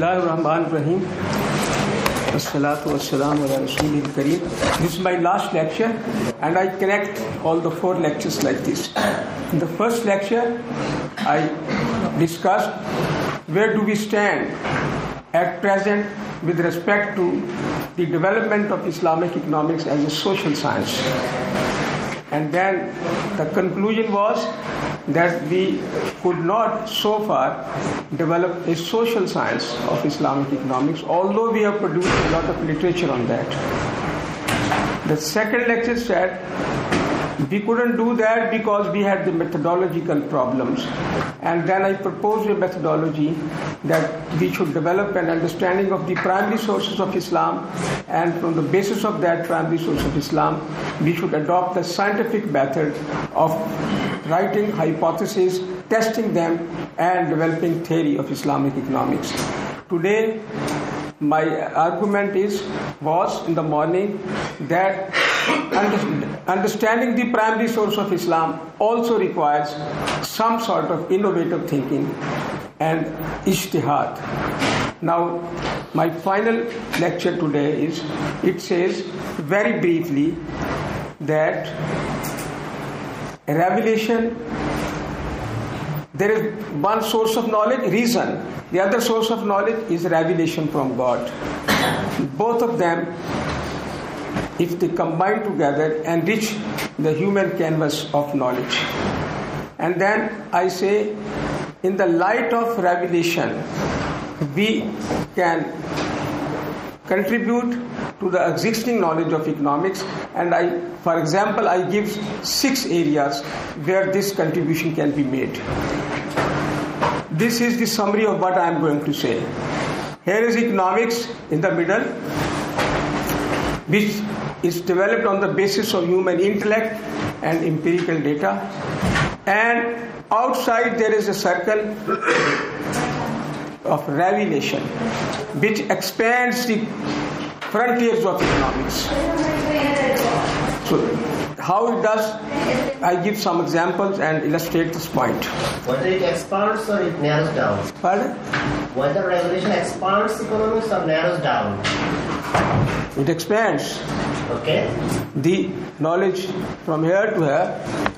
Bismillahirrahmanirrahim. Wassalatu wassalamu ala Rasulil Kareem. This is my last lecture, and I connect all the four lectures like this. In the first lecture, I discussed where do we stand at present with respect to the development of Islamic economics as a social science. And then the conclusion was that we could not so far develop a social science of Islamic economics, although we have produced a lot of literature on that. The second lecture said we couldn't do that because we had the methodological problems. And then I proposed a methodology that we should develop an understanding of the primary sources of Islam, and from the basis of that primary source of Islam, we should adopt the scientific method of writing hypotheses, testing them, and developing theory of Islamic economics. Today, my argument is was in the morning that understanding the primary source of Islam also requires some sort of innovative thinking and ijtihad. Now, my final lecture today is it says very briefly that revelation there is one source of knowledge reason the other source of knowledge is revelation from god both of them if they combine together enrich the human canvas of knowledge. And then i say in the light of revelation we can contribute to the existing knowledge of economics. And i for example i give six areas where this contribution can be made. This is the summary of what i am going to say. Here is economics in the middle which is developed on the basis of human intellect and empirical data and outside there is a circle of revelation which expands the frontiers of economics. So, how it does, I give some examples and illustrate this point. Whether it expands or it narrows down. Pardon? Whether revelation expands economics or narrows down. It expands Okay? the knowledge from here to here,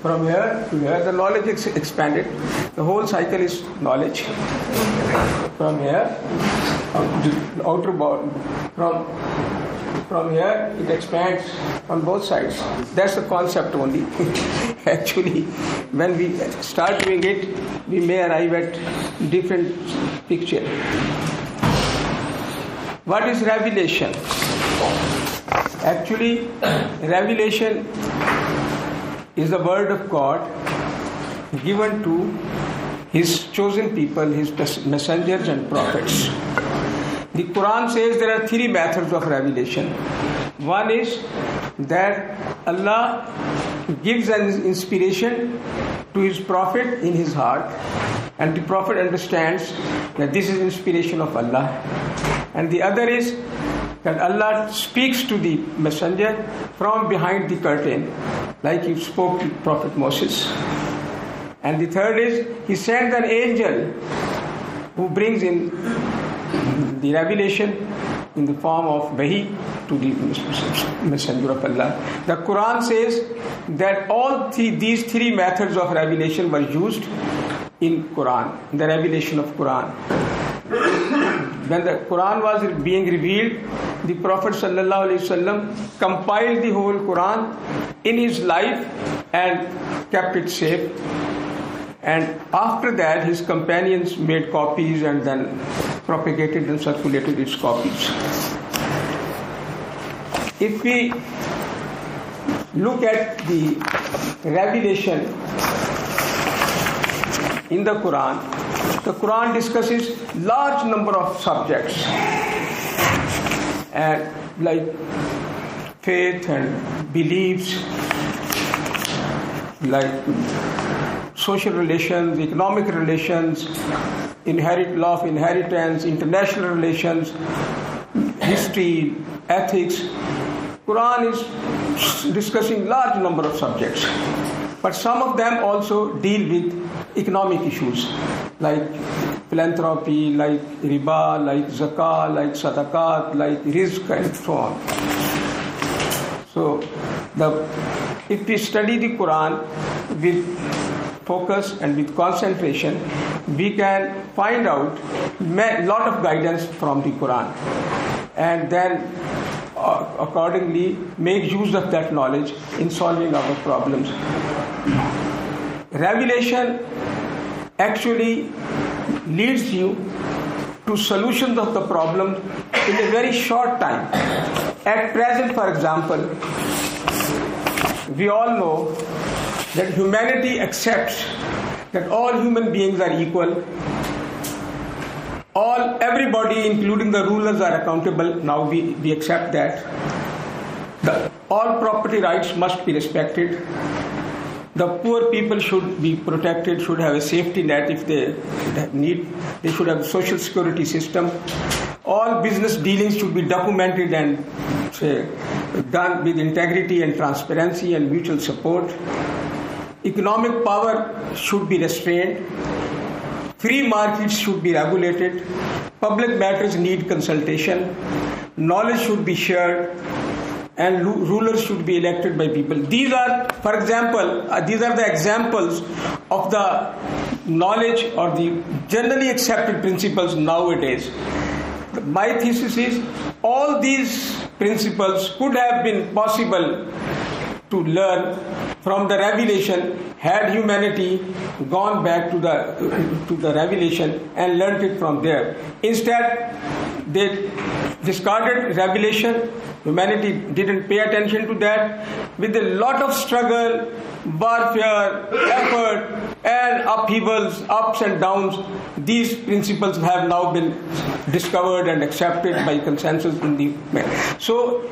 from here to here. The knowledge is expanded. The whole cycle is knowledge. From here, outer bound, from from here it expands on both sides. That's the concept only. Actually, when we start doing it, we may arrive at different picture. What is revelation? Actually, revelation is the word of God given to his chosen people, his messengers and prophets. The Quran says there are three methods of revelation. One is that Allah gives an inspiration to his prophet in his heart, and the prophet understands that this is inspiration of Allah. And the other is that Allah speaks to the messenger from behind the curtain, like he spoke to Prophet Moses. And the third is he sends an angel who brings in the revelation in the form of wahi to the messenger of Allah. The Quran says that all three, these three methods of revelation were used in Quran, the revelation of Quran. when the Quran was being revealed, the Prophet ﷺ compiled the whole Quran in his life and kept it safe. And after that, his companions made copies and then propagated and circulated its copies. If we look at the revelation in the Quran, the Quran discusses large number of subjects and like faith and beliefs, like social relations, economic relations, inherit law of inheritance, international relations, history, ethics. Quran is discussing large number of subjects, but some of them also deal with economic issues like philanthropy, like riba, like zakah, like sadaqat, like rizq, and so on. So, the, if we study the Quran with focus and with concentration, we can find out a lot of guidance from the Quran, and then uh, accordingly make use of that knowledge in solving our problems. Revelation actually leads you to solutions of the problem in a very short time. At present, for example, we all know that humanity accepts that all human beings are equal. All everybody, including the rulers, are accountable. Now we, we accept that. The, all property rights must be respected the poor people should be protected, should have a safety net if they need. They should have a social security system. All business dealings should be documented and say, done with integrity and transparency and mutual support. Economic power should be restrained. Free markets should be regulated. Public matters need consultation. Knowledge should be shared and rulers should be elected by people. These are, for example, uh, these are the examples of the knowledge or the generally accepted principles nowadays. My thesis is all these principles could have been possible to learn from the revelation had humanity gone back to the to the revelation and learned it from there instead they discarded revelation Humanity didn't pay attention to that. With a lot of struggle, warfare, effort, and upheavals, ups and downs, these principles have now been discovered and accepted by consensus in the so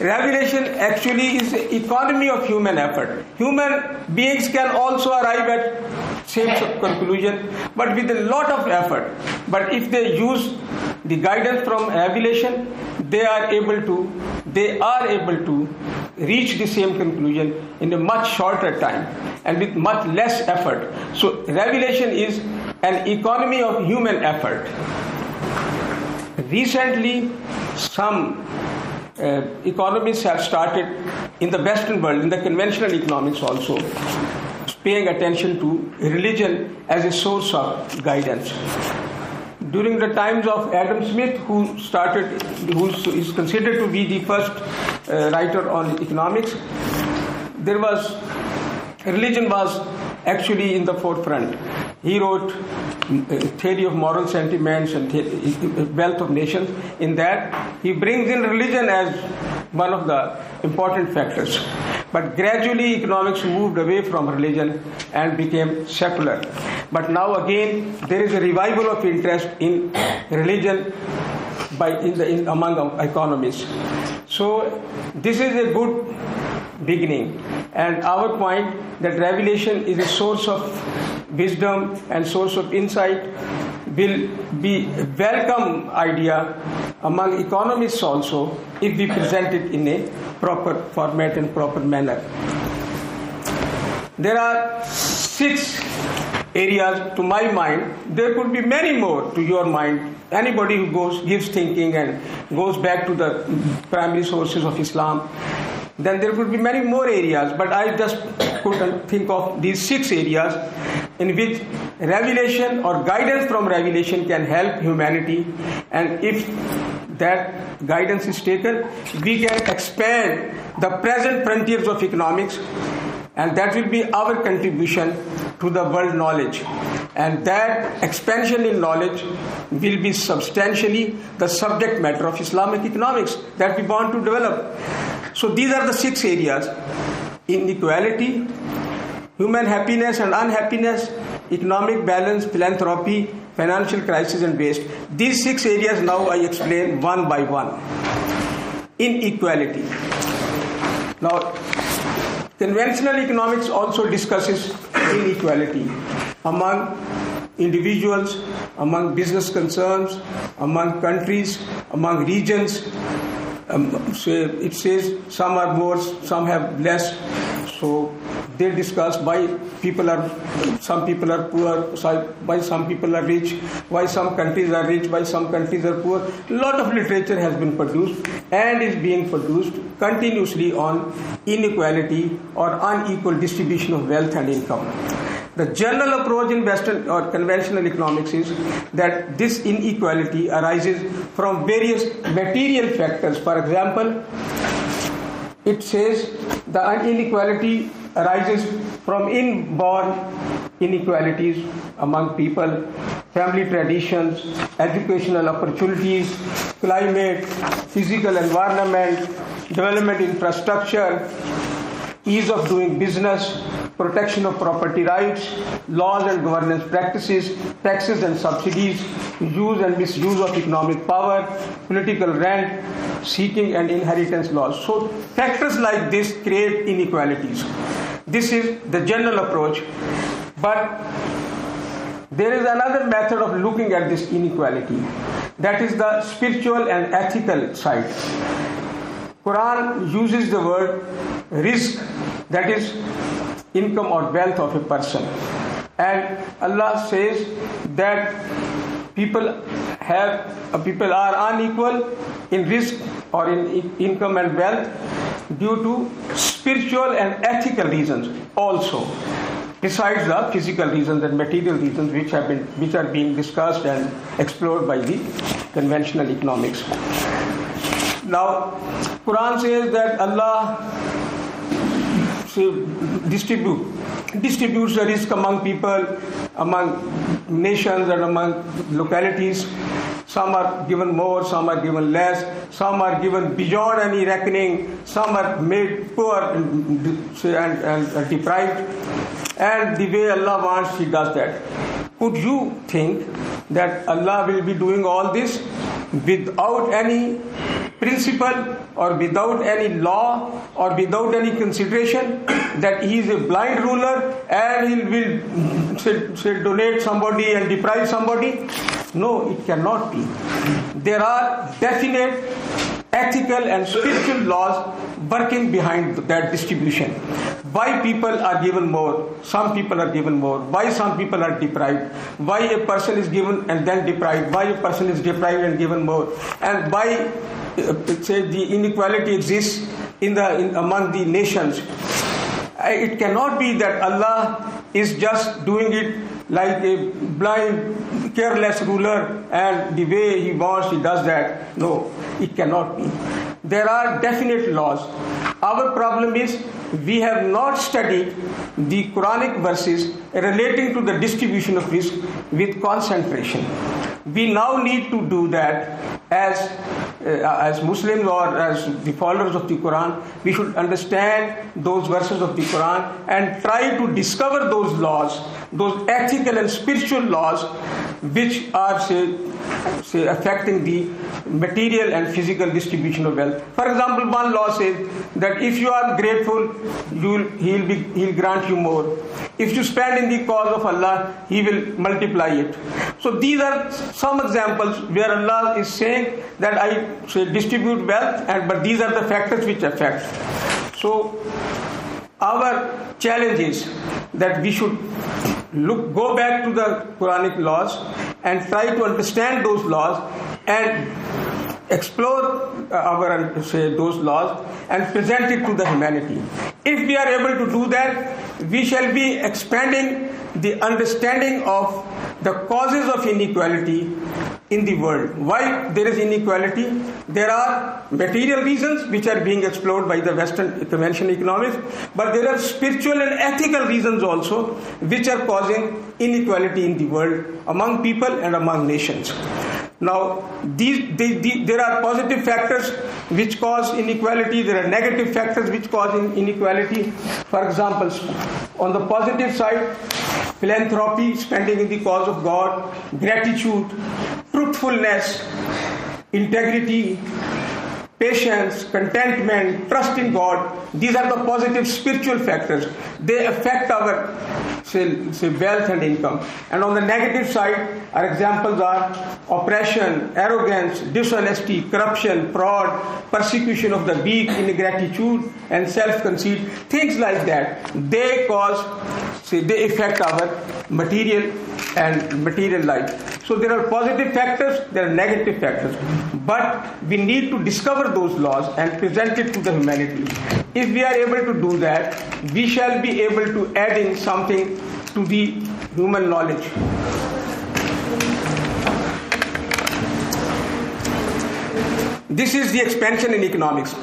revelation actually is the economy of human effort. Human beings can also arrive at same conclusion but with a lot of effort. But if they use the guidance from revelation they are able to they are able to reach the same conclusion in a much shorter time and with much less effort. So revelation is an economy of human effort. Recently some uh, economists have started in the western world in the conventional economics also paying attention to religion as a source of guidance during the times of Adam Smith, who started, who is considered to be the first uh, writer on economics, there was religion was actually in the forefront. He wrote uh, theory of moral sentiments and uh, wealth of nations. In that, he brings in religion as one of the important factors. But gradually, economics moved away from religion and became secular. But now again, there is a revival of interest in religion by in the in, among economists. So this is a good beginning. And our point that revelation is a source of wisdom and source of insight will be a welcome idea among economists also if we present it in a proper format and proper manner. There are six areas to my mind. There could be many more to your mind. Anybody who goes gives thinking and goes back to the primary sources of Islam, then there could be many more areas. But I just could think of these six areas in which revelation or guidance from revelation can help humanity. And if that guidance is taken, we can expand the present frontiers of economics, and that will be our contribution to the world knowledge. And that expansion in knowledge will be substantially the subject matter of Islamic economics that we want to develop. So these are the six areas inequality, human happiness and unhappiness, economic balance, philanthropy, financial crisis, and waste. These six areas now I explain one by one. Inequality. Now, conventional economics also discusses inequality among individuals, among business concerns, among countries, among regions. Um, so it says some are more, some have less. So they discuss why people are, some people are poor, why some people are rich, why some countries are rich, why some countries are poor. A lot of literature has been produced and is being produced continuously on inequality or unequal distribution of wealth and income. The general approach in Western or conventional economics is that this inequality arises from various material factors. For example, it says the inequality arises from inborn inequalities among people, family traditions, educational opportunities, climate, physical environment, development infrastructure, ease of doing business, protection of property rights, laws and governance practices, taxes and subsidies, use and misuse of economic power, political rent, seeking and inheritance laws. So, factors like this create inequalities. This is the general approach, but there is another method of looking at this inequality that is the spiritual and ethical side quran uses the word rizq that is income or wealth of a person. And allah says that people have uh, people are unequal in rizq or in in- income and wealth due to spiritual and ethical reasons also. Besides the physical reasons and material reasons which have been which are being discussed and explored by the conventional economics. Now quran says that allah Uh, distribute. Distributes the rizq among people among nations and among localities. Some are given more some are given less. Some are given beyond any reckoning. Some are made poor and, and, and, and deprived. And the way allah wants he does that could you think that allah will be doing all this without any principle or without any law or without any consideration that he is a blind ruler and he will say, say donate somebody and deprive somebody? No it cannot be. There are definite ethical and spiritual laws working behind that distribution. Why people are given more? Some people are given more. Why some people are deprived? Why a person is given and then deprived? Why a person is deprived and given more? And why uh, say the inequality exists in the in, among the nations. Uh, it cannot be that allah is just doing it like a blind careless ruler and the way he wants he does that. No it cannot be. There are definite laws. Our problem is we have not studied the quranic verses relating to the distribution of rizq with concentration. We now need to do that as uh, as muslims or as the followers of the quran we should understand those verses of the quran and try to discover those laws those ethical and spiritual laws which are say, say affecting the material and physical distribution of wealth. For example one law says that if you are grateful you will, he will be he'll grant you more. If you spend in the cause of allah he will multiply it. So these are some examples where allah is saying that i say distribute wealth and but these are the factors which affect. So our challenge is that we should look go back to the quranic laws and try to understand those laws and explore uh, our uh, say those laws and present it to the humanity. If we are able to do that we shall be expanding the understanding of the causes of inequality in the world. Why there is inequality? There are material reasons which are being explored by the Western conventional economics, but there are spiritual and ethical reasons also which are causing inequality in the world among people and among nations. Now, these, there are positive factors which cause inequality, there are negative factors which cause inequality. For example, on the positive side, philanthropy, spending in the cause of God, gratitude, truthfulness, integrity, patience, contentment, trust in God. These are the positive spiritual factors. They affect our say, say wealth and income. And on the negative side, our examples are oppression, arrogance, dishonesty, corruption, fraud, persecution of the weak, ingratitude, and self-conceit. Things like that. They cause, say, they affect our material and material life. So there are positive factors, there are negative factors. But we need to discover those laws and present it to the humanity. If we are able to do that, we shall be able to add in something to the human knowledge. This is the expansion in economics.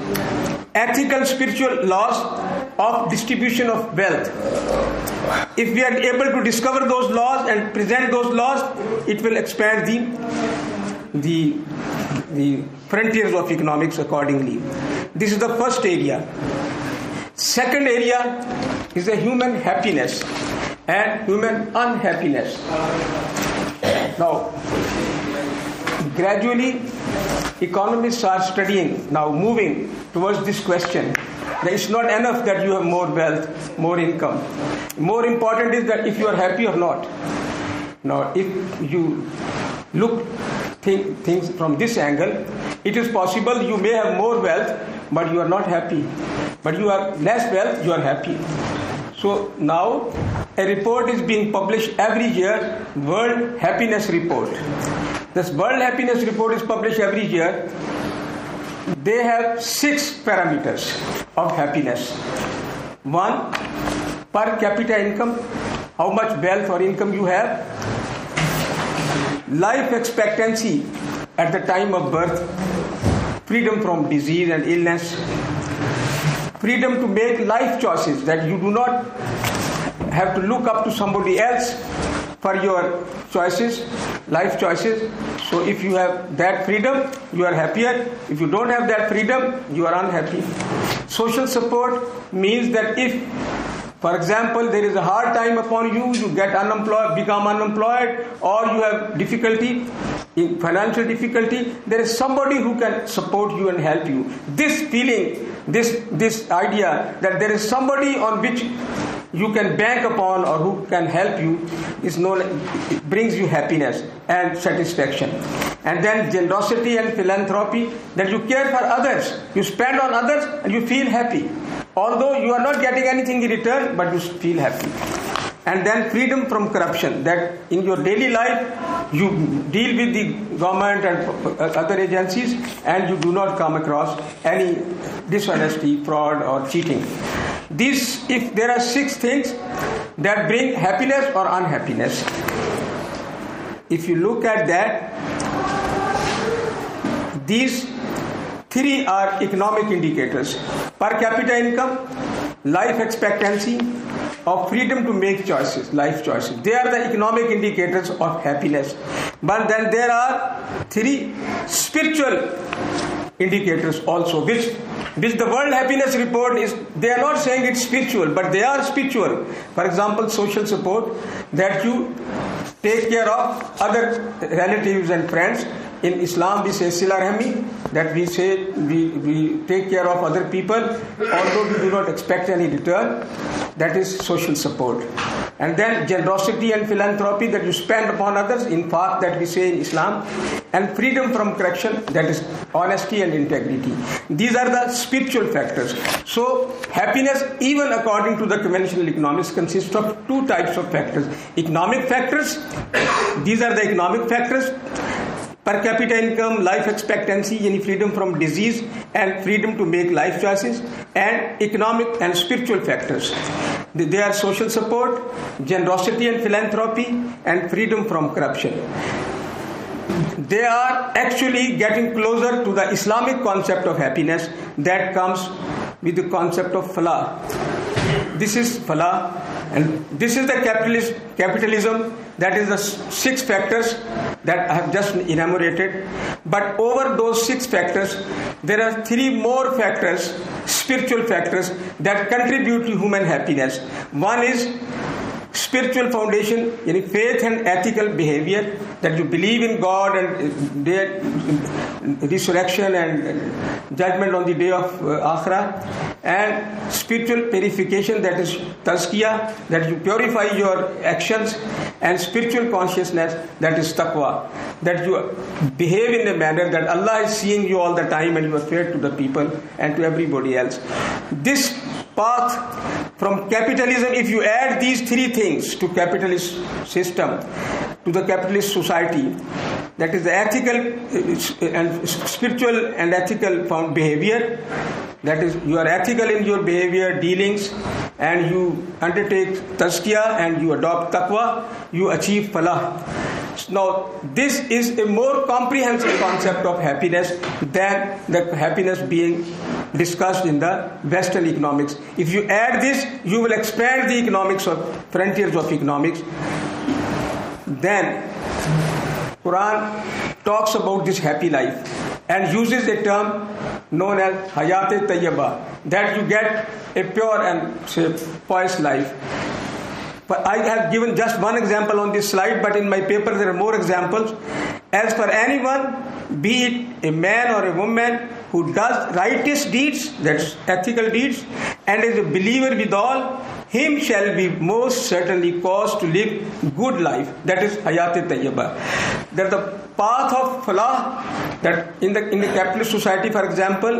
Ethical spiritual laws of distribution of wealth. If we are able to discover those laws and present those laws, it will expand the, the, the frontiers of economics accordingly. This is the first area. Second area is the human happiness and human unhappiness. Now, gradually, economists are studying, now moving towards this question. It's not enough that you have more wealth, more income. More important is that if you are happy or not. Now, if you look think, things from this angle, it is possible you may have more wealth, but you are not happy. But you have less wealth, you are happy. So now a report is being published every year, World Happiness Report. This World Happiness Report is published every year. They have six parameters of happiness. One, per capita income, how much wealth or income you have. Life expectancy at the time of birth, freedom from disease and illness, freedom to make life choices that you do not have to look up to somebody else for your choices, life choices. So if you have that freedom, you are happier. If you don't have that freedom, you are unhappy. Social support means that if for example, there is a hard time upon you, you get unemployed, become unemployed, or you have difficulty, in financial difficulty, there is somebody who can support you and help you. This feeling, this this idea that there is somebody on which you can bank upon or who can help you is known brings you happiness and satisfaction. And then generosity and philanthropy that you care for others you spend on others and you feel happy. Although you are not getting anything in return but you feel happy. And then freedom from corruption that in your daily life you deal with the government and uh, other agencies and you do not come across any dishonesty fraud or cheating these if there are six things that bring happiness or unhappiness if you look at that these three are economic indicators per capita income life expectancy of freedom to make choices, life choices. They are the economic indicators of happiness. But then there are three spiritual indicators also, which which the World Happiness Report is. They are not saying it's spiritual, but they are spiritual. For example, social support that you take care of other relatives and friends in Islam, we say sila rahmi, that we say we, we take care of other people, although we do not expect any return. That is social support. And then generosity and philanthropy that you spend upon others, in fact, that we say in Islam, and freedom from corruption, that is honesty and integrity. These are the spiritual factors. So, happiness, even according to the conventional economics, consists of two types of factors economic factors, these are the economic factors per capita income, life expectancy, any freedom from disease, and freedom to make life choices, and economic and spiritual factors. They are social support, generosity and philanthropy, and freedom from corruption. They are actually getting closer to the Islamic concept of happiness that comes with the concept of falah. This is falah, and this is the capitalist, capitalism that is the six factors that I have just enumerated. But over those six factors, there are three more factors, spiritual factors, that contribute to human happiness. One is spiritual foundation, any faith and ethical behavior that you believe in God and uh, resurrection and judgment on the day of uh, Akhirah, and spiritual purification that is tazkiyah, that you purify your actions, and spiritual consciousness that is taqwa, that you behave in a manner that Allah is seeing you all the time and you are fair to the people and to everybody else. This path from capitalism, if you add these three things to capitalist system, to the capitalist society, that is the ethical uh, and spiritual and ethical found behavior, that is you are ethical in your behavior dealings and you undertake tazkiyah and you adopt taqwa, you achieve falah. Now, this is a more comprehensive concept of happiness than the happiness being discussed in the Western economics. If you add this, you will expand the economics of frontiers of economics. Then, Quran talks about this happy life and uses a term known as hayat tayyaba that you get a pure and say pious life but I have given just one example on this slide, but in my paper there are more examples. As for anyone, be it a man or a woman who does righteous deeds, that's ethical deeds, and is a believer withal, him shall be most certainly caused to live good life. That is hayat tayyibah. That the path of falah, that in the in the capitalist society, for example,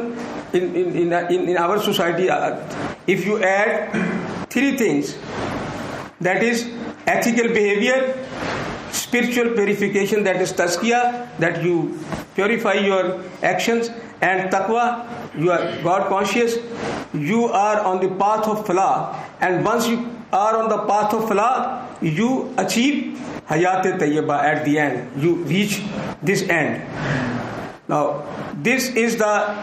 in in in, in, our society, uh, if you add three things that is ethical behavior, spiritual purification, that is tazkiyah, that you purify your actions, and taqwa, you are God conscious, you are on the path of falah, and once you are on the path of falah, you achieve hayat tayyibah at the end, you reach this end. Now, this is the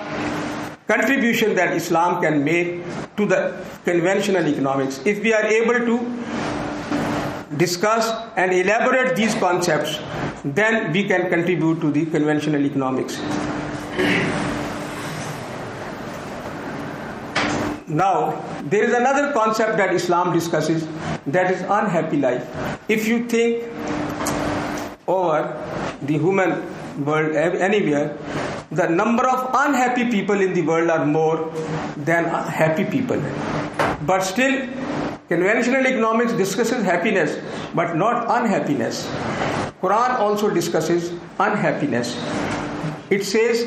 contribution that Islam can make to the conventional economics. If we are able to discuss and elaborate these concepts, then we can contribute to the conventional economics. Now, there is another concept that Islam discusses that is unhappy life. If you think over the human world anywhere, the number of unhappy people in the world are more than happy people. But still, conventional economics discusses happiness, but not unhappiness. Quran also discusses unhappiness. It says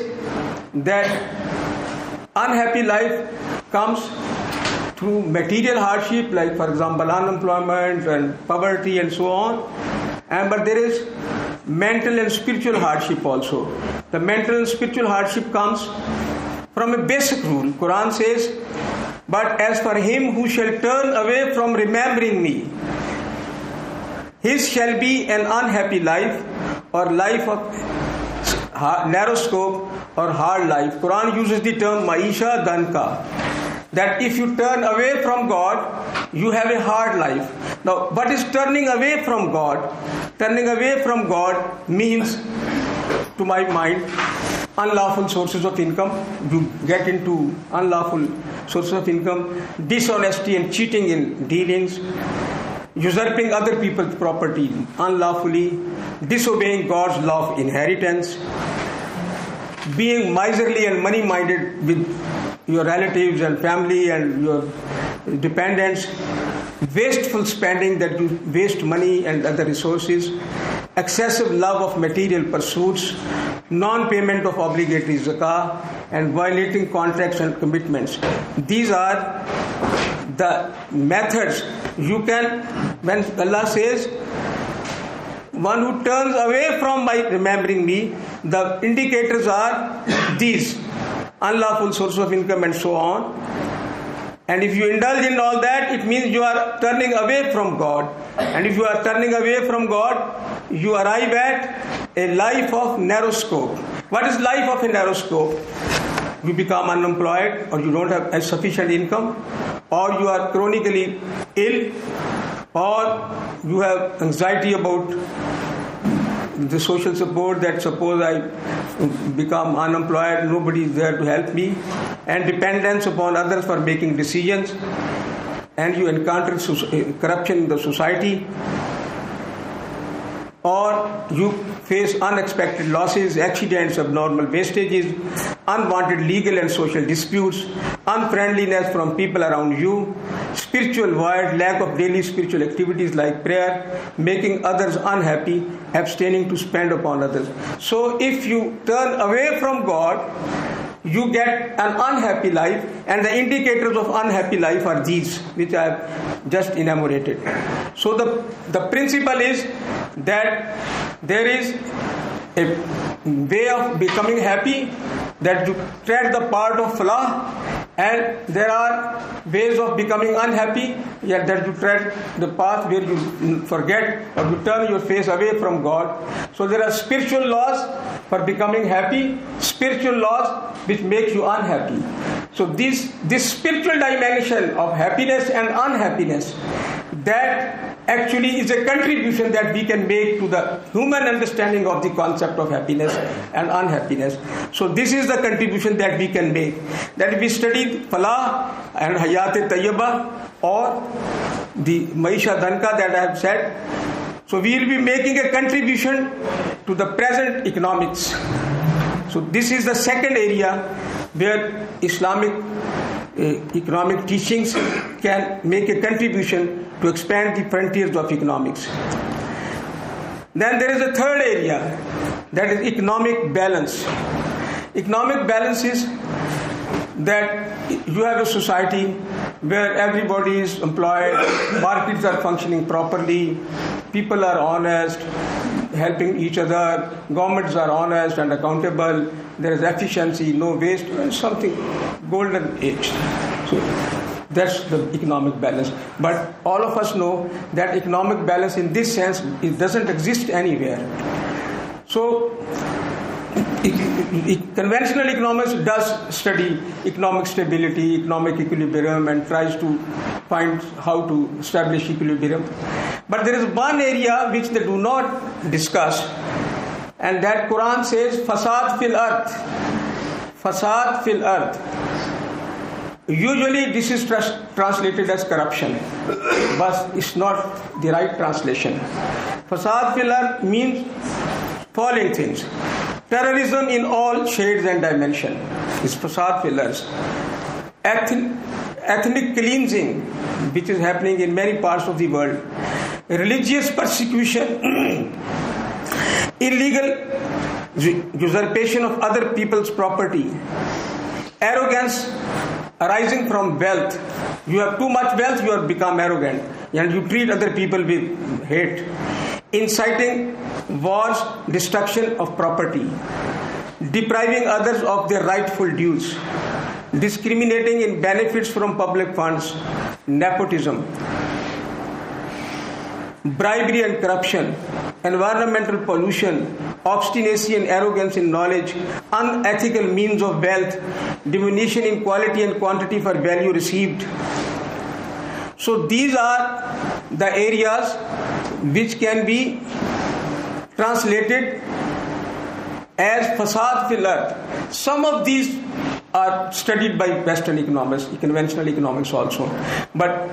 that unhappy life comes through material hardship, like for example unemployment and poverty and so on. And but there is mental and spiritual hardship also. The mental and spiritual hardship comes from a basic rule. Quran says, But as for him who shall turn away from remembering me, his shall be an unhappy life or life of narrow scope or hard life. Quran uses the term maisha danka. That if you turn away from God, you have a hard life. Now, what is turning away from God? Turning away from God means, to my mind, unlawful sources of income. You get into unlawful sources of income, dishonesty and cheating in dealings, usurping other people's property unlawfully, disobeying God's law of inheritance, being miserly and money minded with your relatives and family and your dependents, wasteful spending that you waste money and other resources, excessive love of material pursuits, non payment of obligatory zakah, and violating contracts and commitments. These are the methods you can, when Allah says, one who turns away from my remembering me, the indicators are these unlawful source of income and so on. And if you indulge in all that, it means you are turning away from God. And if you are turning away from God, you arrive at a life of narrow scope. What is life of a narrow scope? You become unemployed, or you don't have a sufficient income, or you are chronically ill, or you have anxiety about the social support that suppose I become unemployed, nobody is there to help me, and dependence upon others for making decisions, and you encounter corruption in the society, or you face unexpected losses, accidents, abnormal wastages, unwanted legal and social disputes, unfriendliness from people around you, spiritual void, lack of daily spiritual activities like prayer, making others unhappy, abstaining to spend upon others. So if you turn away from God, you get an unhappy life, and the indicators of unhappy life are these, which I have just enumerated. So the, the principle is that there is a way of becoming happy that you tread the part of falah and there are ways of becoming unhappy yet that you tread the path where you forget or you turn your face away from god. So there are spiritual laws for becoming happy spiritual laws which make you unhappy. So this this spiritual dimension of happiness and unhappiness that actually is a contribution that we can make to the human understanding of the concept of happiness and unhappiness. So this is the contribution that we can make. That we study Falah and Hayat Tayyaba or the Maisha Danka that I have said. So we will be making a contribution to the present economics. So this is the second area where Islamic Uh, economic teachings can make a contribution to expand the frontiers of economics. Then there is a third area that is economic balance. Economic balance is that you have a society where everybody is employed, markets are functioning properly, people are honest, helping each other, governments are honest and accountable, there is efficiency, no waste, something golden age. So that's the economic balance. But all of us know that economic balance in this sense it doesn't exist anywhere. So conventional economics does study economic stability, economic equilibrium, and tries to find how to establish equilibrium. But there is one area which they do not discuss, and that Quran says fasad fil earth. Fasad fil earth. Usually this is trans- translated as corruption, but it's not the right translation. Fasad fil earth means falling things. Terrorism in all shades and dimension is fasad fil earth. Ethn- ethnic cleansing, which is happening in many parts of the world. Religious persecution, illegal usurpation of other people's property, arrogance arising from wealth. You have too much wealth, you have become arrogant, and you treat other people with hate. Inciting wars, destruction of property, depriving others of their rightful dues, discriminating in benefits from public funds, nepotism, bribery and corruption, environmental pollution, obstinacy and arrogance in knowledge, unethical means of wealth, diminution in quality and quantity for value received. So these are the areas which can be translated as fasad fil. Some of these are studied by Western economics, conventional economics also. But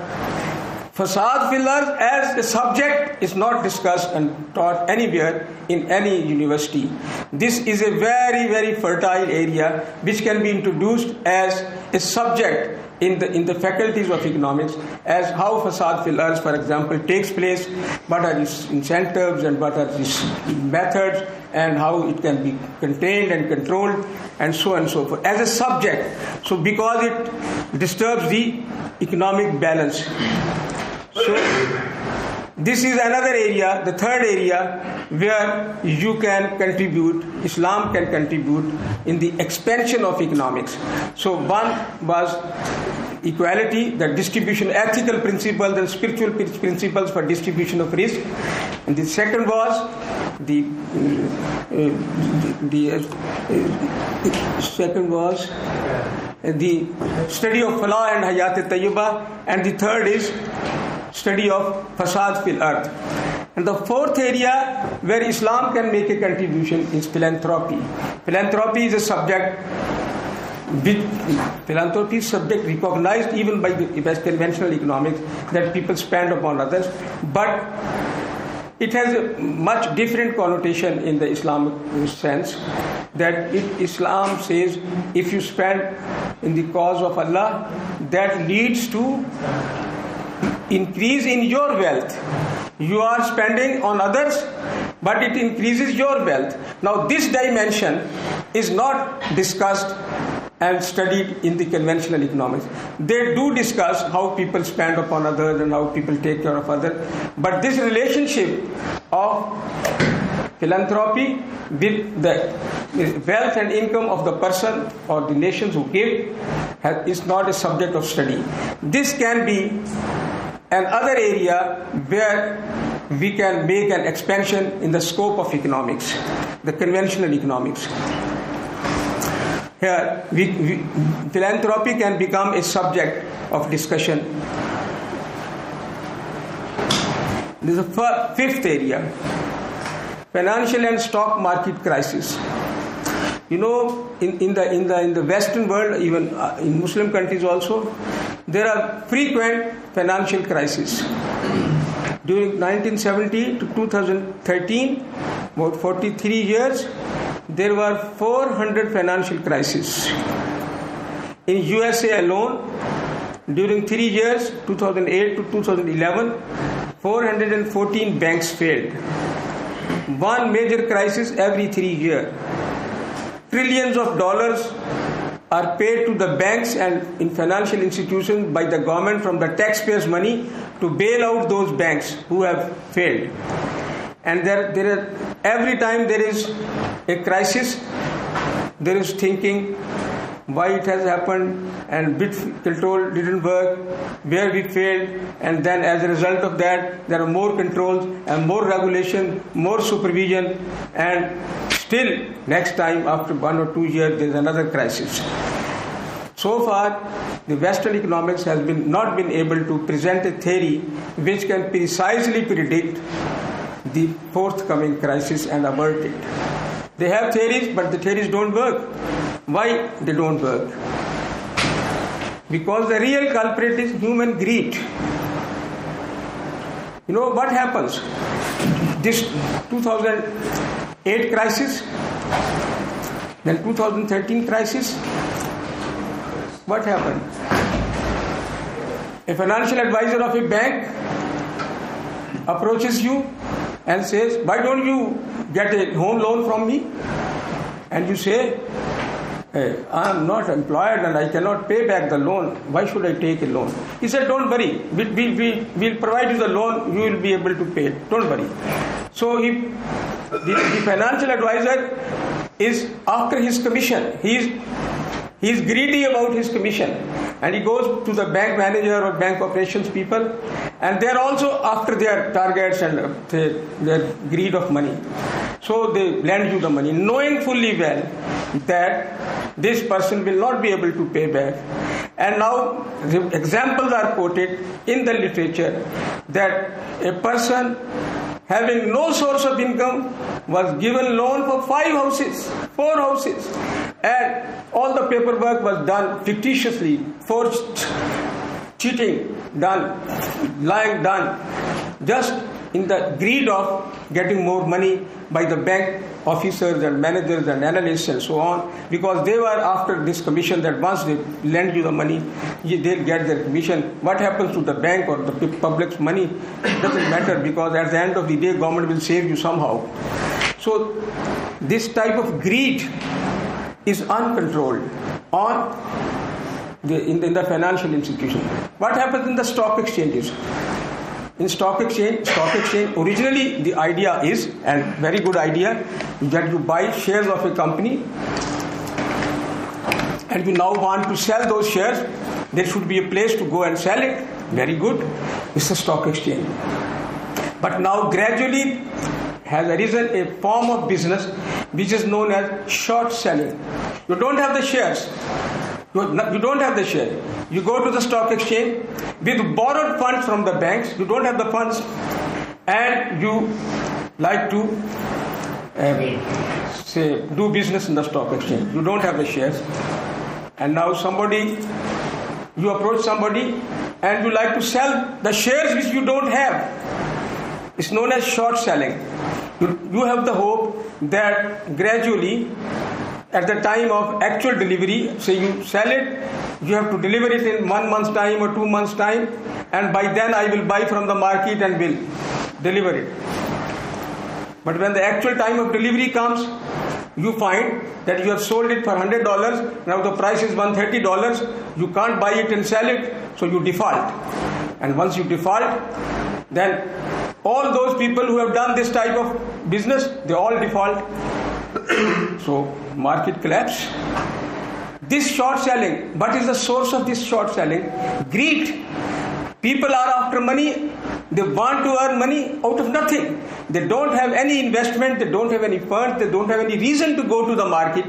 Fasad fil as a subject is not discussed and taught anywhere in any university. This is a very, very fertile area which can be introduced as a subject in the in the faculties of economics as how fasad fil for example, takes place, what are its incentives and what are its methods and how it can be contained and controlled and so on and so forth as a subject. So because it disturbs the economic balance. So, this is another area, the third area, where you can contribute, Islam can contribute in the expansion of economics. So, one was equality, the distribution, ethical principles and spiritual principles for distribution of rizq. And the second was the uh, the uh, second was the study of Falah and Hayat Tayyibah, and the third is study of fasad fil earth. And the fourth area where Islam can make a contribution is philanthropy. Philanthropy is a subject philanthropy is subject recognized even by the conventional economics that people spend upon others. But it has a much different connotation in the Islamic sense that Islam says if you spend in the cause of Allah, that leads to increase in your wealth. You are spending on others, but it increases your wealth. Now, this dimension is not discussed and studied in the conventional economics. They do discuss how people spend upon others and how people take care of others, but this relationship of philanthropy with the wealth and income of the person or the nations who give is not a subject of study. This can be another area where we can make an expansion in the scope of economics, the conventional economics. Here, we, we, philanthropy can become a subject of discussion. This is the fifth area financial and stock market crisis. You know, in, in, the, in, the, in the Western world, even uh, in Muslim countries also, there are frequent financial crises. During 1970 to 2013, about 43 years, there were 400 financial crises. In USA alone, during three years, 2008 to 2011, 414 banks failed. One major crisis every three years. Trillions of dollars are paid to the banks and in financial institutions by the government from the taxpayers' money to bail out those banks who have failed. And there, there are, every time there is a crisis, there is thinking why it has happened and bit control didn't work, where we failed, and then as a result of that, there are more controls and more regulation, more supervision, and still next time after one or two years there is another crisis. So far, the Western economics has been not been able to present a theory which can precisely predict the forthcoming crisis and avert it. They have theories, but the theories don't work. Why they don't work? Because the real culprit is human greed. You know what happens? This 2008 crisis, then 2013 crisis. What happened? A financial advisor of a bank approaches you and says, Why don't you get a home loan from me? And you say, I am not employed and I cannot pay back the loan. Why should I take a loan? He said, Don't worry. We, we, we, we'll provide you the loan. You will be able to pay it. Don't worry. So he, the, the financial advisor is after his commission. He is he is greedy about his commission and he goes to the bank manager or bank operations people and they are also after their targets and uh, their greed of money. So they lend you the money knowing fully well that this person will not be able to pay back. And now examples are quoted in the literature that a person having no source of income was given loan for five houses, four houses and all the paperwork was done fictitiously, forged, cheating done, lying done, just in the greed of getting more money by the bank officers and managers and analysts and so on because they were after this commission that once they lend you the money they'll get their commission what happens to the bank or the public's money doesn't matter because at the end of the day government will save you somehow so this type of greed is uncontrolled on the, in, the, in the financial institution. What happens in the stock exchanges? In stock exchange, stock exchange, originally the idea is, and very good idea, that you buy shares of a company and you now want to sell those shares, there should be a place to go and sell it. Very good. It's a stock exchange. But now gradually has arisen a form of business which is known as short selling. You don't have the shares. You don't have the share. You go to the stock exchange with borrowed funds from the banks. You don't have the funds, and you like to uh, say do business in the stock exchange. You don't have the shares, and now somebody you approach somebody and you like to sell the shares which you don't have It's known as short selling. You, you have the hope that gradually, at the time of actual delivery, say you sell it, you have to deliver it in one month's time or two months' time, and by then I will buy from the market and will deliver it. But when the actual time of delivery comes, you find that you have sold it for $100, now the price is $130, you can't buy it and sell it, so you default. And once you default, then all those people who have done this type of business, they all default. so market collapse. This short selling, what is the source of this short selling? Greed. People are after money they want to earn money out of nothing. They don't have any investment, they don't have any funds, they don't have any reason to go to the market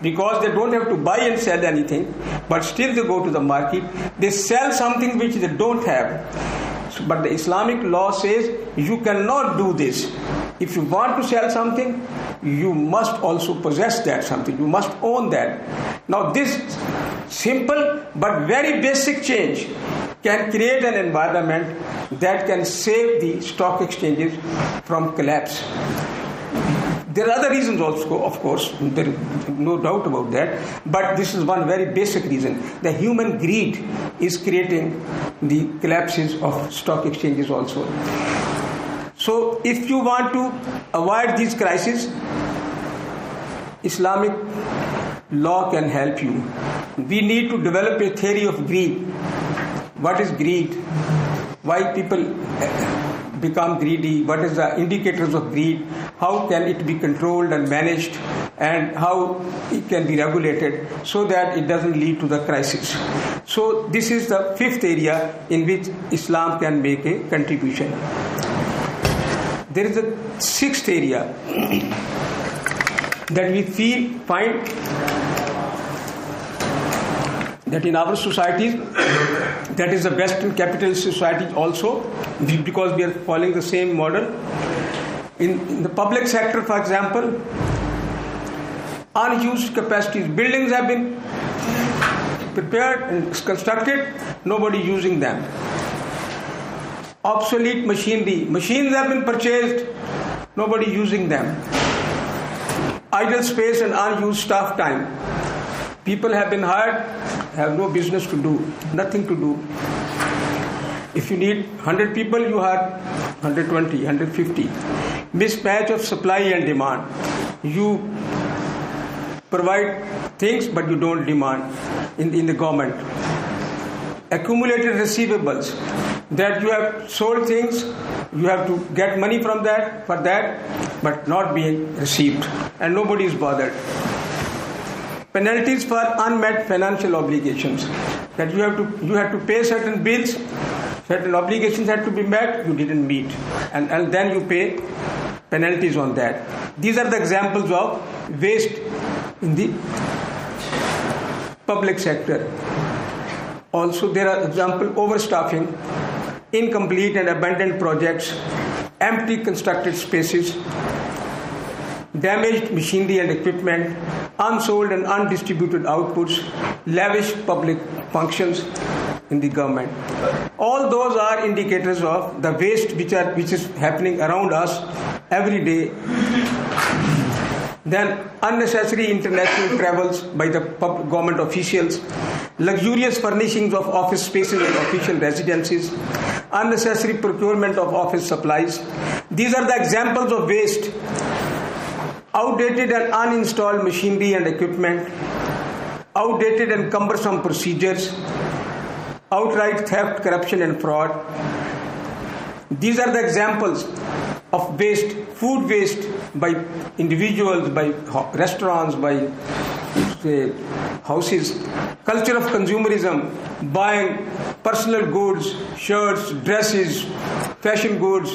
because they don't have to buy and sell anything, but still they go to the market. They sell something which they don't have. But the Islamic law says you cannot do this. If you want to sell something, you must also possess that something. You must own that. Now, this simple but very basic change can create an environment that can save the stock exchanges from collapse. There are other reasons also, of course, there is no doubt about that, but this is one very basic reason. The human greed is creating the collapses of stock exchanges also. So, if you want to avoid these crises, Islamic law can help you. We need to develop a theory of greed. What is greed? Why people eh, become greedy? What is the indicators of greed? How can it be controlled and managed? And how it can be regulated so that it doesn't lead to the crisis. So this is the fifth area in which Islam can make a contribution. There is a sixth area that we feel find that in our societies, that is the Western capitalist society also, because we are following the same model. In, in the public sector, for example, unused capacities, buildings have been prepared and constructed, nobody using them. Obsolete machinery, machines have been purchased, nobody using them. Idle space and unused staff time. People have been hired, have no business to do, nothing to do. If you need 100 people, you hire 120, 150. Mismatch of supply and demand. You provide things, but you don't demand in, in the government. Accumulated receivables that you have sold things, you have to get money from that for that, but not being received, and nobody is bothered. Penalties for unmet financial obligations. That you have to you have to pay certain bills certain obligations had to be met you didn't meet. And, and then you pay penalties on that. These are the examples of waste in the public sector. Also there are example overstaffing incomplete and abandoned projects empty constructed spaces damaged machinery and equipment, unsold and undistributed outputs, lavish public functions in the government. All those are indicators of the waste which, are, which is happening around us every day. Then unnecessary international travels by the government officials, luxurious furnishings of office spaces and official residences, unnecessary procurement of office supplies. These are the examples of waste outdated and uninstalled machinery and equipment, outdated and cumbersome procedures, outright theft, corruption, and fraud. These are the examples of waste, food waste by individuals, by restaurants, by houses, culture of consumerism, buying personal goods, shirts, dresses, fashion goods,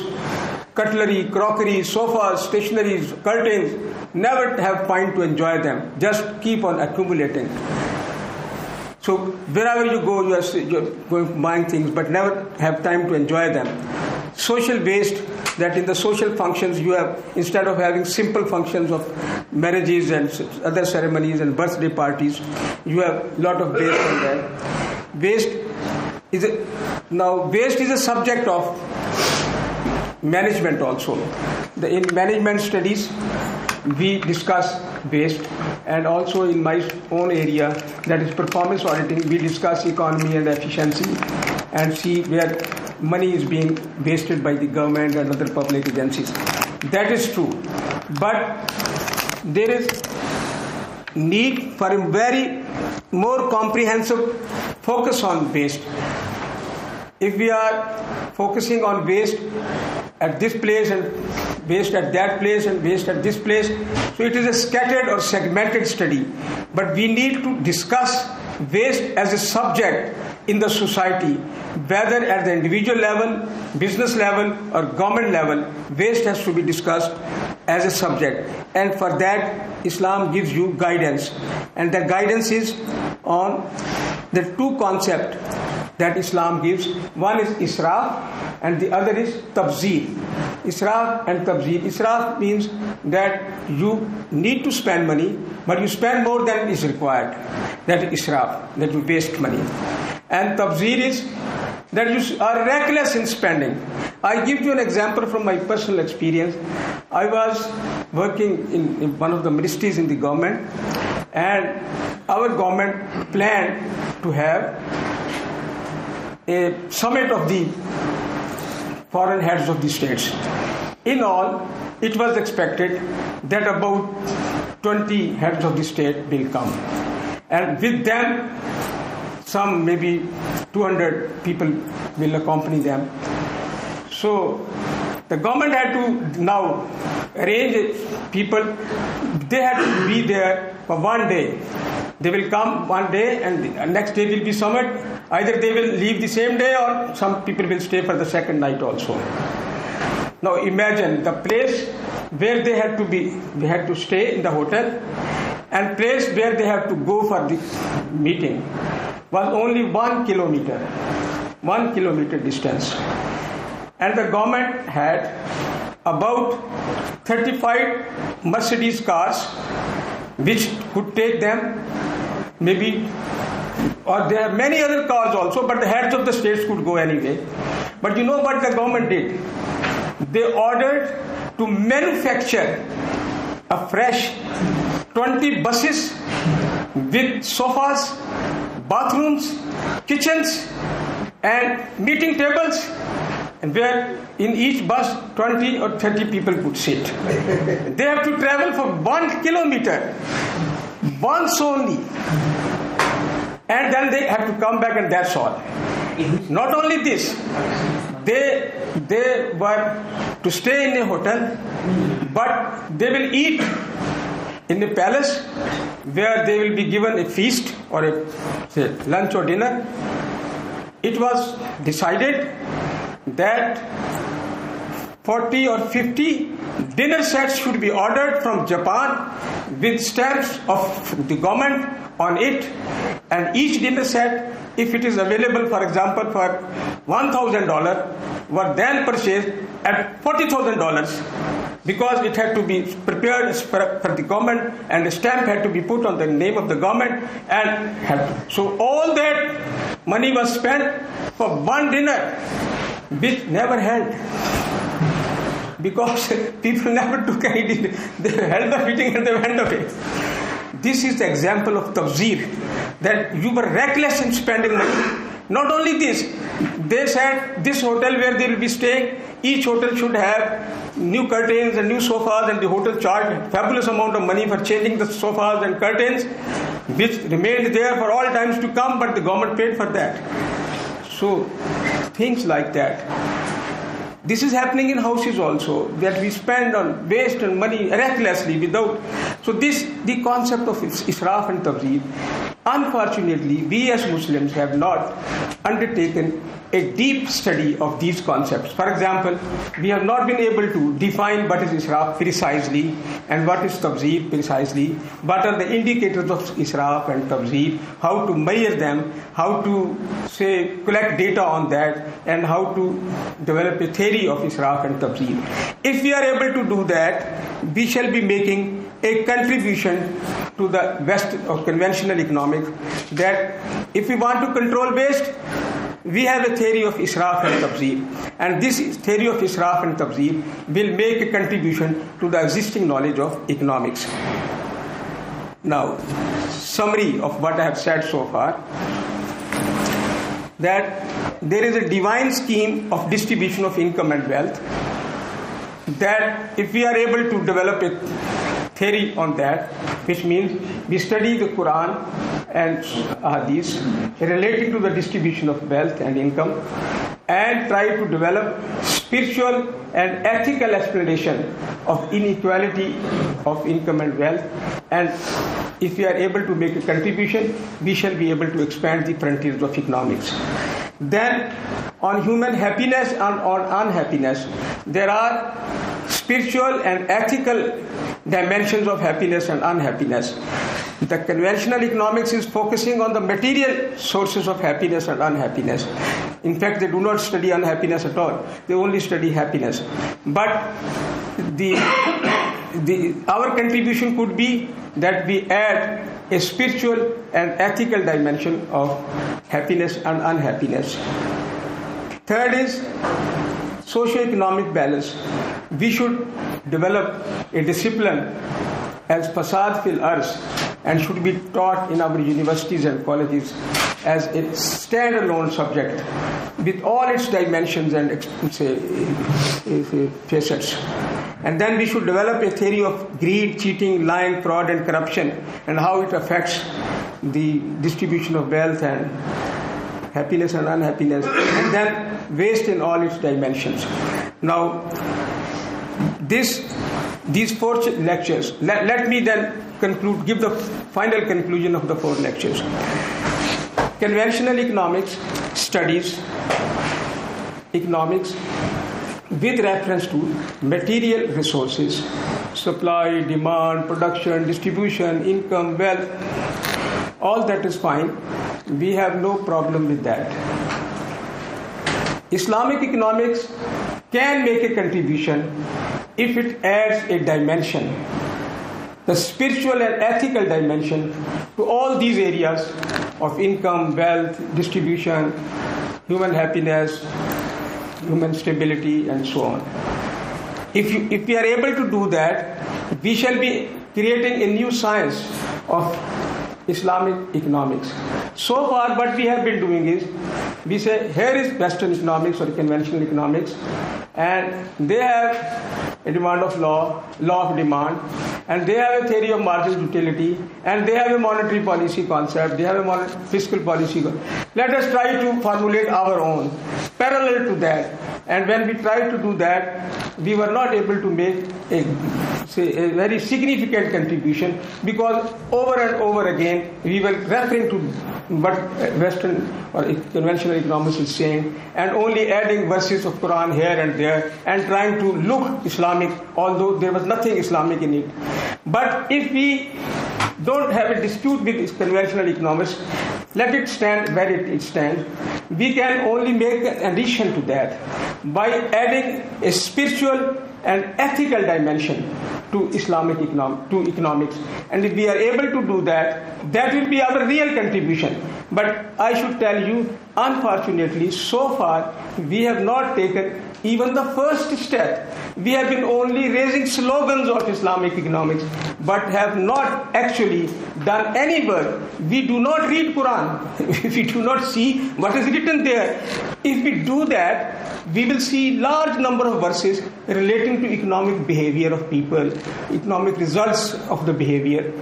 cutlery, crockery, sofas, stationaries, curtains, never have time to enjoy them. Just keep on accumulating. So wherever you go, you are you're going buying things, but never have time to enjoy them. Social based that in the social functions you have instead of having simple functions of marriages and other ceremonies and birthday parties, you have a lot of waste on that. Waste is a, now waste is a subject of management also. The, in management studies, we discuss waste, and also in my own area, that is performance auditing, we discuss economy and efficiency and see where money is being wasted by the government and other public agencies. That is true. But there is need for a very more comprehensive focus on waste. If we are focusing on waste at this place and waste at that place and waste at this place, so it is a scattered or segmented study. But we need to discuss waste as a subject in the society, whether at the individual level, business level, or government level, waste has to be discussed as a subject. And for that, Islam gives you guidance. And the guidance is on the two concepts that Islam gives. One is israf and the other is tabzir. Israf and tabzir. Israf means that you need to spend money, but you spend more than is required. That is israf, that you waste money. And tabzir is that you are reckless in spending. I give you an example from my personal experience. I was working in, in one of the ministries in the government, and our government planned to have a summit of the foreign heads of the states. In all, it was expected that about 20 heads of the state will come. And with them, some maybe 200 people will accompany them. So the government had to now arrange people, they had to be there for one day. They will come one day and next day will be summit. Either they will leave the same day or some people will stay for the second night also. Now imagine the place where they had to be, they had to stay in the hotel and place where they have to go for the meeting was only one kilometer, one kilometer distance. And the government had about 35 Mercedes cars which could take them maybe or there are many other cars also but the heads of the states could go anyway. But you know what the government did? They ordered to manufacture a fresh 20 buses with sofas bathrooms kitchens and meeting tables and where in each bus 20 or 30 people could sit. They have to travel for one kilometer once only and then they have to come back and that's all. Not only this they they were to stay in a hotel but they will eat in a palace where they will be given a feast or a say, lunch or dinner. It was decided that 40 or 50 dinner sets should be ordered from Japan with stamps of the government on it and each dinner set if it is available for example for $1000 were then purchased at $40000 because it had to be prepared for, the government and the stamp had to be put on the name of the government and so all that money was spent for one dinner which never held because people never took any dinner. They held the meeting and they went away. This is the example of tabzir, that you were reckless in spending money. Not only this, they said this hotel where they will be staying, each hotel should have new curtains and new sofas, and the hotel charged fabulous amount of money for changing the sofas and curtains, which remained there for all times to come, but the government paid for that. So, things like that. This is happening in houses also, that we spend on waste and money recklessly without. So this, the concept of israf and tabzir, unfortunately, we as Muslims have not undertaken a deep study of these concepts. For example, we have not been able to define what is israf precisely and what is tabzir precisely, what are the indicators of israf and tabzir, how to measure them, how to say collect data on that, and how to develop a theory of israf and tabzir. If we are able to do that, we shall be making a contribution to the West of conventional economics that if we want to control waste, we have a theory of Israf and Tabzir. And this theory of Israf and Tabzir will make a contribution to the existing knowledge of economics. Now, summary of what I have said so far that there is a divine scheme of distribution of income and wealth that if we are able to develop a theory on that, which means we study the Quran and Hadith relating to the distribution of wealth and income and try to develop spiritual and ethical explanation of inequality of income and wealth. And if we are able to make a contribution we shall be able to expand the frontiers of economics then on human happiness and on unhappiness there are spiritual and ethical dimensions of happiness and unhappiness the conventional economics is focusing on the material sources of happiness and unhappiness. In fact, they do not study unhappiness at all. They only study happiness. But the, the, our contribution could be that we add a spiritual and ethical dimension of happiness and unhappiness. Third is socio-economic balance. We should develop a discipline as fasad fil ars and should be taught in our universities and colleges as a standalone subject with all its dimensions and say, facets. And then we should develop a theory of greed, cheating, lying, fraud, and corruption and how it affects the distribution of wealth and happiness and unhappiness, and then waste in all its dimensions. Now, this, these four lectures, let, let me then conclude, give the final conclusion of the four lectures. Conventional economics studies economics with reference to material resources, supply, demand, production, distribution, income, wealth, all that is fine. We have no problem with that. Islamic economics can make a contribution if it adds a dimension the spiritual and ethical dimension to all these areas of income, wealth, distribution, human happiness, human stability, and so on. If, you, if we are able to do that, we shall be creating a new science of Islamic economics. So far, what we have been doing is we say here is Western economics or conventional economics, and they have a demand of law, law of demand, and they have a theory of market utility, and they have a monetary policy concept, they have a fiscal policy. Concept. Let us try to formulate our own parallel to that. And when we tried to do that, we were not able to make a, say, a very significant contribution because over and over again we were referring to what Western or conventional economists is saying and only adding verses of Quran here and there and trying to look Islamic although there was nothing Islamic in it. But if we don't have a dispute with conventional economics, let it stand where it, stands. We can only make an addition to that by adding a spiritual and ethical dimension to Islamic economic, to economics. And if we are able to do that, that will be our real contribution. But I should tell you, unfortunately, so far we have not taken even the first step. We have been only raising slogans of Islamic economics, but have not actually done any work. We do not read Quran. we do not see what is written there. If we do that, we will see large number of verses relating to economic behavior of people, economic results of the behavior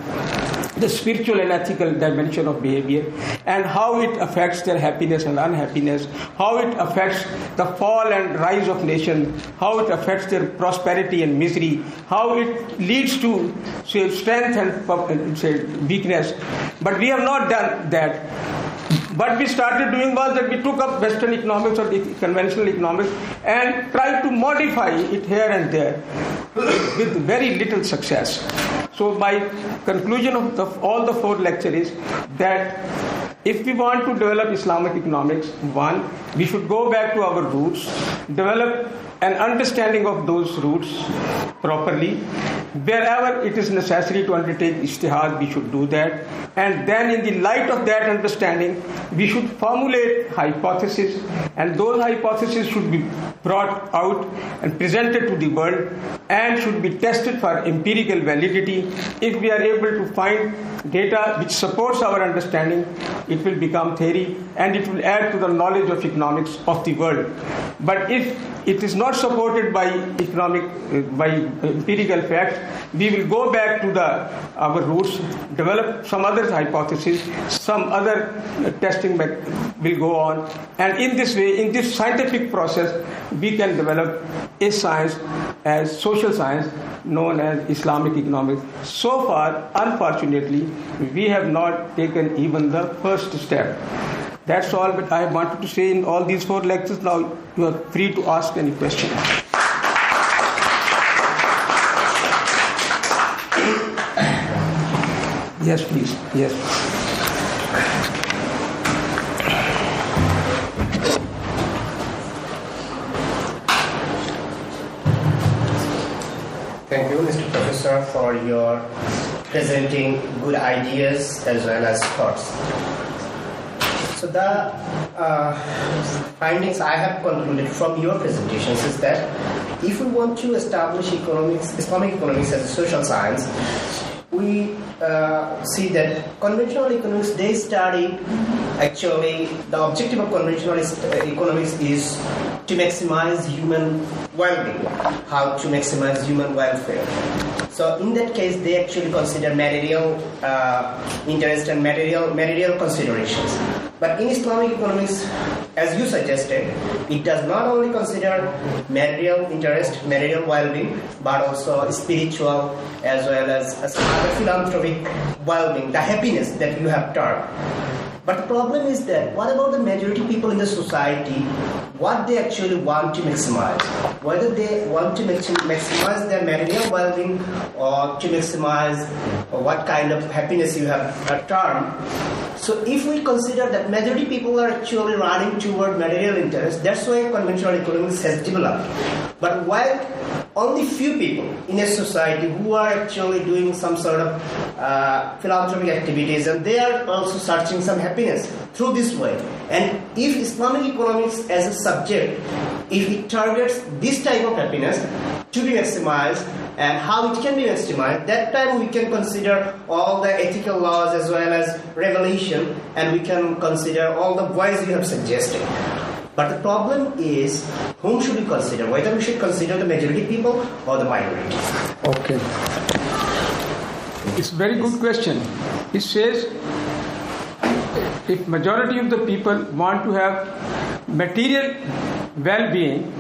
the spiritual and ethical dimension of behavior and how it affects their happiness and unhappiness, how it affects the fall and rise of nations, how it affects their prosperity and misery, how it leads to say, strength and uh, say, weakness. But we have not done that. What we started doing was that we took up Western economics or conventional economics and tried to modify it here and there with very little success. So my conclusion of the, all the four lectures is that if we want to develop Islamic economics, one, we should go back to our roots, develop an understanding of those roots properly. Wherever it is necessary to undertake ijtihad, we should do that. And then, in the light of that understanding, we should formulate hypotheses, and those hypotheses should be brought out and presented to the world and should be tested for empirical validity. If we are able to find data which supports our understanding, it will become theory and it will add to the knowledge of economics of the world. But if it is not supported by economic uh, by empirical facts we will go back to the our roots develop some other hypothesis some other uh, testing will go on and in this way in this scientific process we can develop a science as social science known as islamic economics so far unfortunately we have not taken even the first step that's all that I wanted to say in all these four lectures. Now you are free to ask any question. Yes, please. Yes. Thank you, Mr. Professor, for your presenting good ideas as well as thoughts. So the uh, findings I have concluded from your presentations is that if we want to establish economics, Islamic economics as a social science, we uh, see that conventional economics they study actually the objective of conventional uh, economics is to maximize human well-being, how to maximize human welfare. So in that case, they actually consider material uh, interest and material material considerations. But in Islamic economics, as you suggested, it does not only consider material interest, material well-being, but also spiritual as well as, as other philanthropic well-being, the happiness that you have termed. But the problem is that what about the majority people in the society? What they actually want to maximize? Whether they want to maximize their material well-being or to maximize what kind of happiness you have termed so if we consider that majority people are actually running toward material interest, that's why conventional economics has developed. But while only few people in a society who are actually doing some sort of uh, philanthropic activities and they are also searching some happiness through this way. And if Islamic economics as a subject, if it targets this type of happiness to be maximized, and how it can be maximized, that time we can consider all the ethical laws as well as revelation, and we can consider all the ways you have suggested. But the problem is, whom should we consider? Whether we should consider the majority people or the minority? Okay. It's a very good question. It says if majority of the people want to have material well-being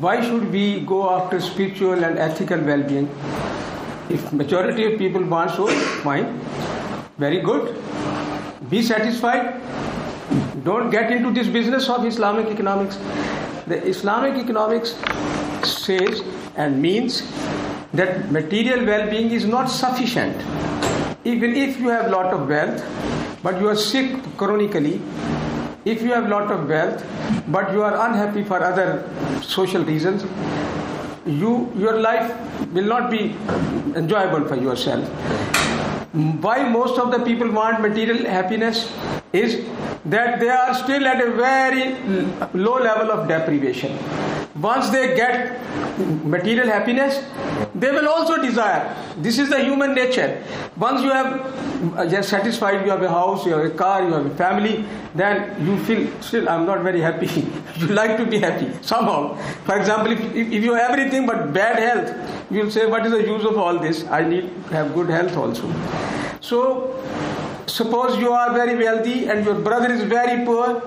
why should we go after spiritual and ethical well-being? If majority of people want so, fine, very good. Be satisfied. Don't get into this business of Islamic economics. The Islamic economics says and means that material well-being is not sufficient. Even if you have a lot of wealth, but you are sick chronically, if you have a lot of wealth but you are unhappy for other social reasons you your life will not be enjoyable for yourself. Why most of the people want material happiness is that they are still at a very low level of deprivation once they get material happiness, they will also desire. This is the human nature. Once you have uh, just satisfied, you have a house, you have a car, you have a family, then you feel still I'm not very happy. you like to be happy somehow. For example, if, if you have everything but bad health, you'll say, What is the use of all this? I need to have good health also. So, suppose you are very wealthy and your brother is very poor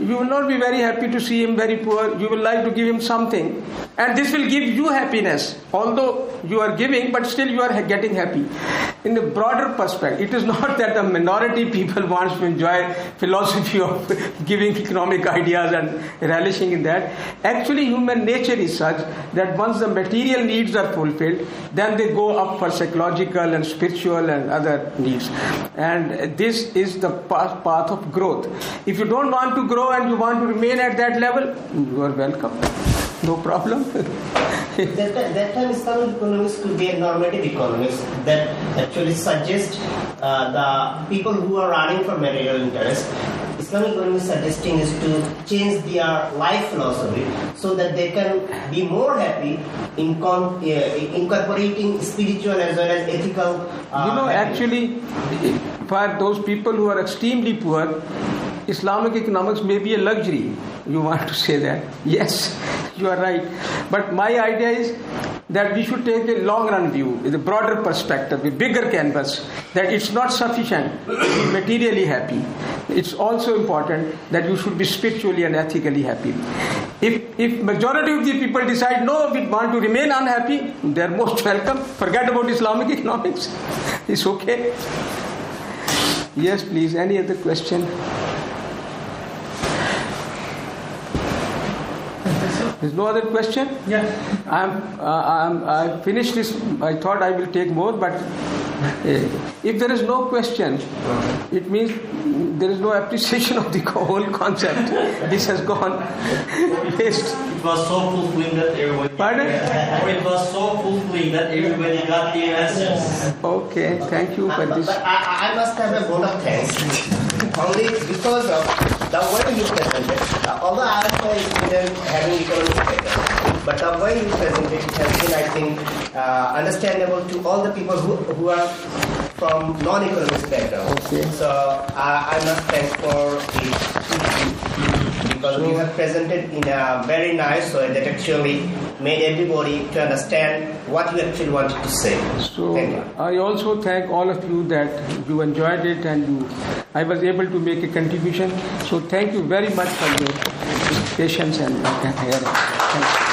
you will not be very happy to see him very poor. You will like to give him something. And this will give you happiness. Although you are giving, but still you are getting happy. in the broader perspective, it is not that the minority people wants to enjoy philosophy of giving economic ideas and relishing in that. Actually, human nature is such that once the material needs are fulfilled, then they go up for psychological and spiritual and other needs. And this is the path path of growth. If you don't want to grow and you want to remain at that level, you are welcome. No problem. that, time, that time Islamic economics could be a normative economics that actually suggest uh, the people who are running for material interest. Islamic economics suggesting is to change their life philosophy so that they can be more happy in con- uh, incorporating spiritual as well as ethical. Uh, you know, happiness. actually, for those people who are extremely poor, Islamic economics may be a luxury. You want to say that? Yes, you are right. But my idea is that we should take a long run view, with a broader perspective, a bigger canvas, that it's not sufficient to be materially happy. It's also important that you should be spiritually and ethically happy. If, if majority of the people decide no, we want to remain unhappy, they're most welcome. Forget about Islamic economics. It's okay. Yes, please. Any other question? There's no other question? Yeah. I'm, uh, I'm, I finished this. I thought I will take more, but uh, if there is no question, it means there is no appreciation of the whole concept. This has gone waste. It was so fulfilling that everybody. Pardon? It was so fulfilling that everybody got the answers. Okay, thank you for this. but I, I must have a vote of thanks only because of the way you presented. Uh, although I student having economics background, but the way you presented it has been, I think, uh, understandable to all the people who, who are from non-economic background. Okay. So uh, I must thank for it because you have presented in a very nice way that actually made everybody to understand what you actually wanted to say. So thank you. I also thank all of you that you enjoyed it and you, I was able to make a contribution. So thank you very much for your patience and uh. Thank you.